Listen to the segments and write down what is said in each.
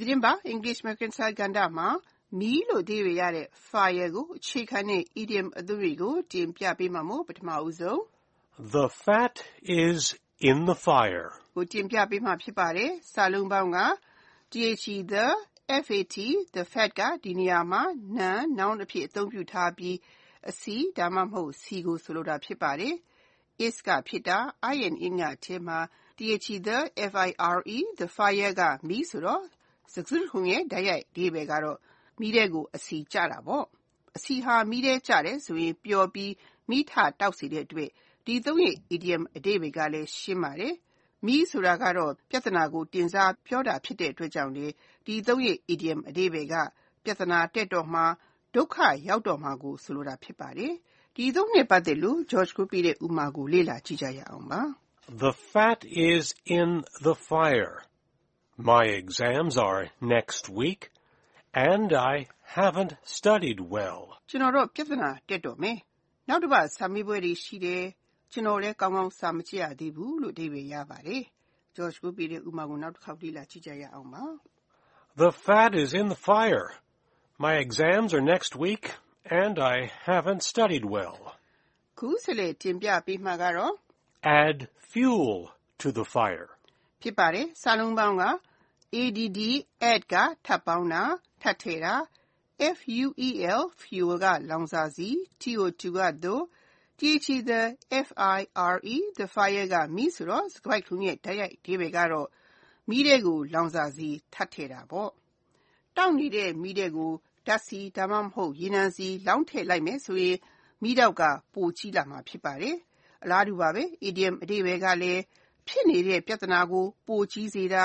သတင်းပတ် English American Style ကဏ္ဍမှာ မီးလို့အဓိပ္ပါယ်ရတဲ့ fire ကိုအခြေခံတဲ့ idiom အသုံးတွေကို တင်ပြပေးမှာမို့ပထမဦးဆုံး The fat is in the fire. ကိုတင်ပြပေးမှာဖြစ်ပါတယ်။စာလုံးပေါင်းက the fat the fat ကဒီနေရာမှာ noun noun အဖြစ်အသုံးပြုထားပြီးအစီဒါမှမဟုတ် စီကိုဆိုလိုတာဖြစ်ပါတယ်။ is ကဖြစ်တာ in in ကထဲမှာ the fire the fire ကမီးဆိုတော့ စကားစုတခုလုံးရဲ့တိုက်ရိုက်အဓိပ္ပါယ်ကတော့မီးထဲကိုအစီကျတာပေါ့။အစီဟာမီးထဲကျတယ်ဆိုရင်ပျော်ပြီးမီးထတောက်စေတဲ့အတွက်ဒီအသုံးရဲ့ idiom အဓိပ္ပါယ်ကလည်းရှင်းပါတယ်။မီးဆိုတာကတော့ပြဿနာကိုတင်စားပြောတာဖြစ်တဲ့အတွက်ကြောင့်လေဒီအသုံးရဲ့ idiom အဓိပ္ပါယ်ကပြဿနာတက်တော့မှာဒုက္ခရောက်တော့မှာကိုဆိုလိုတာဖြစ်ပါတယ်။ဒီအသုံးနဲ့ပတ်သက်လို့ George ကိုပေးတဲ့ဥပမာကိုလေ့လာကြည့်ကြရအောင်ပါ။ The fat is in the fire. My exams are next week, and I haven't studied well. ကျွန်တော်တော့ပြဿနာတက်တော့မယ်။နောက်တစ်ပတ်စာမေးပွဲတွေရှိတယ်။ကျွန်တော်လည်းကောင်းကောင်းစာမကြည့်ရသေးဘူးလို့အဓိပ္ပာယ်ရပါတယ်။ George ကိုပေးတဲ့ဥပမာကိုနောက်တစ်ခေါက်လေ့လာကြည့်ကြရအောင်ပါ။ The fat is in the fire. My exams are next week, and I haven't studied well. ခုဆက်လက်တင်ပြပေးမှာကတော့ Add fuel to the fire. ဖြစ်ပါတယ်။စာလုံးပေါင်းက add add ကထပ်ပေါင်းတာထပ်ထည့်တာ fuel fuel ကလောင်စာဆီ to2 ကသို့ the fire the fire ကမီးဆိုတော့စကားခုရဲ့တိုက်ရိုက်အဓိပ္ပာယ်ကတော့မီးထဲကို လောင်စာဆီထပ်ထည့်တာပေါ့။တောက်နေတဲ့မီးထဲကိုဓါတ်ဆီဒါမှမဟုတ်ရေနံဆီလောင်းထည့်လိုက်မယ်ဆိုရင်မီးတောက်ကပိုကြီးလာမှာဖြစ်ပါတယ်။အလားတူပါပဲ idiom အဓိပ္ပာယ်ကလည်းဖြစ်နေတဲ့ပြဿနာကို ပိုကြီးစေတာ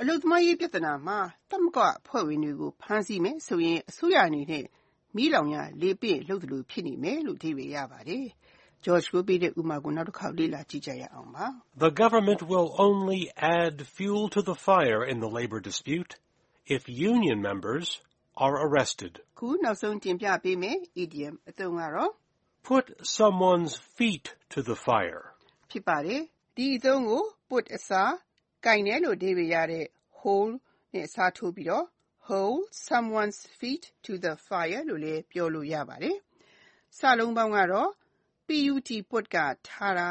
အလုပ်သမားရေးပြဿနာမှာသမဂ္ဂအဖွဲ့ဝင်တွေကိုဖမ်းဆီးမယ်ဆိုရင်အစိုးရအနေနဲ့မီးလောင်ရာလေပင့်လုပ်သလိုဖြစ်နေမယ်လို့အဓိပ္ပာယ်ရပါတယ်။ George ကိုပေးတဲ့ဥပမာကိုနောက်တစ်ခေါက်လေ့လာကြည့်ကြရအောင်ပါ။ The government will only add fuel to the fire in the labor dispute if union members are arrested. ခုနောက်ဆုံးတင်ပြပေးမယ် idiom အသုံးကတော့ Put someone's feet to the fire. ဖြစ်ပါတယ်။ဒီအသုံးကို put အစား ကင်တယ်လို့ အဓိပ္ပာယ်ရတဲ့ hold နဲ့ အစားထိုးပြီးတော့ hold someone's feet to the fire လို့လည်း ပြောလို့ရပါတယ်။စာလုံးပေါင်းကတော့ put put က ထားတာ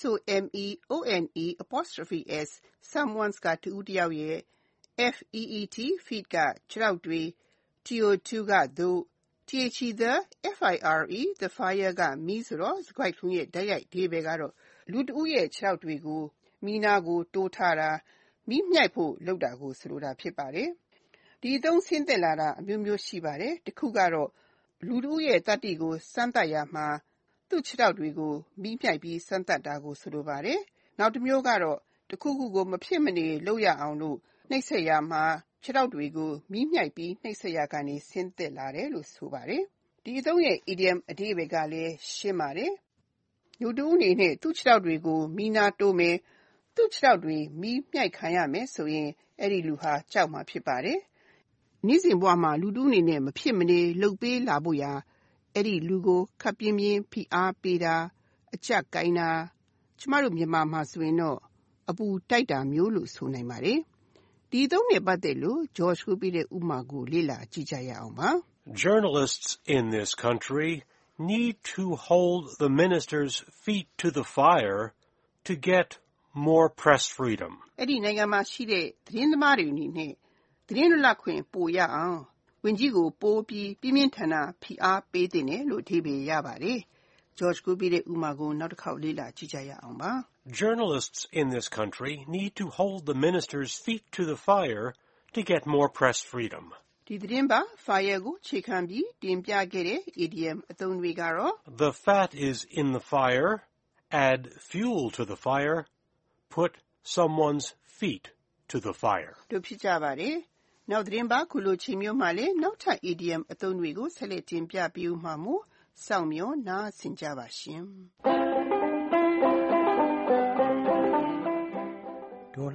someone s someone's က တဦးတယောက်ရဲ့ feet feet က ခြေထောက်တွေ to2 ကသို့ the fire the fire က မီးဆိုတော့ စကားခုရဲ့ တိုက်ရိုက်အဓိပ္ပာယ်ကတော့လူတဦးရဲ့ ခြေထောက်တွေကို မီးနားကို တိုးထားတာ မီးမြှိုက်ဖို့ လုပ်တာကို ဆိုလိုတာ ဖြစ်ပါတယ်။ဒီအသုံး ဆင်းသက်လာတာ အမျိုးမျိုး ရှိပါတယ်။တစ်ခုကတော့ လူတဦးရဲ့ သတ္တိကို စမ်းသပ်ရာမှာ သူ့ခြေထောက်တွေကို မီးမြှိုက်ပြီး စမ်းသပ်တာကို ဆိုလိုပါတယ်။နောက်တစ်မျိုးကတော့တစ်ခုခုကို မဖြစ်မနေ လုပ်ရအောင်လို့ နှိပ်စက်ရာမှာ ခြေထောက်တွေကို မီးမြှိုက်ပြီး နှိပ်စက်ရာကနေ ဆင်းသက်လာတယ်လို့ ဆိုပါတယ်။ဒီအသုံးရဲ့ idiom အဓိပ္ပာယ်ကလည်း ရှင်းပါတယ်။လူတဦးအနေနဲ့ သူ့ခြေထောက်တွေကို မီးနားတိုးမယ် သူ့ခြေထောက်တွေ မီးမြှိုက်ခံရမယ်ဆိုရင် အဲဒီလူဟာ ကြောက်မှာ ဖြစ်ပါတယ်။နေ့စဉ်ဘဝမှာ လူတဦးအနေနဲ့ မဖြစ်မနေ လုပ်ပေးလာဖို့ရာ အဲဒီလူကို ခပ်ပြင်းပြင်း ဖိအားပေးတာ အကြပ်ကိုင်တာ ကျမတို့ မြန်မာမှာဆိုရင်တော့ အပူတိုက်တာမျိုးလို့ ဆိုနိုင်ပါတယ်။ဒီအသုံးနဲ့ ပတ်သက်လို့ George ကိုပေးတဲ့ ဥပမာကို လေ့လာကြည့်ကြရအောင်ပါ။ Journalists in this country need to hold the minister's feet to the fire to get more press freedom. အဲ့ဒီနိုင်ငံမှာရှိတဲ့သတင်းသမားတွေအနေနဲ့သတင်းလွတ်လပ်ခွင့်ပိုရအောင်ဝန်ကြီးကိုပိုပြီးပြင်းပြင်းထန်ထန်ဖိအားပေးသင့်တယ်လို့အဓိပ္ပာယ်ရပါတယ်။ George ကိုပေးတဲ့ဥပမာကိုနောက်တစ်ခေါက်လေ့လာကြည့်ကြရအောင်ပါ။ Journalists in this country need to hold the minister's feet to the fire to get more press freedom. ဒီသတင်းပတ် fire ကိုခြေခံပြီးတင်ပြခဲ့တဲ့ idiom အသုံးတွေကတော့ The fat is in the fire. Add fuel to the fire. Put someone's feet to the fire. တို့ဖြစ်ကြပါတယ် နောက်သတင်းပါခုလိုချိန်မျိုးမှာလဲနောက်ထပ် idiom အသုံးတွေကိုဆက်လက်တင်ပြပေးဦးမှာမို့စောင့်မျှော်နားဆင်ကြပါရှင်။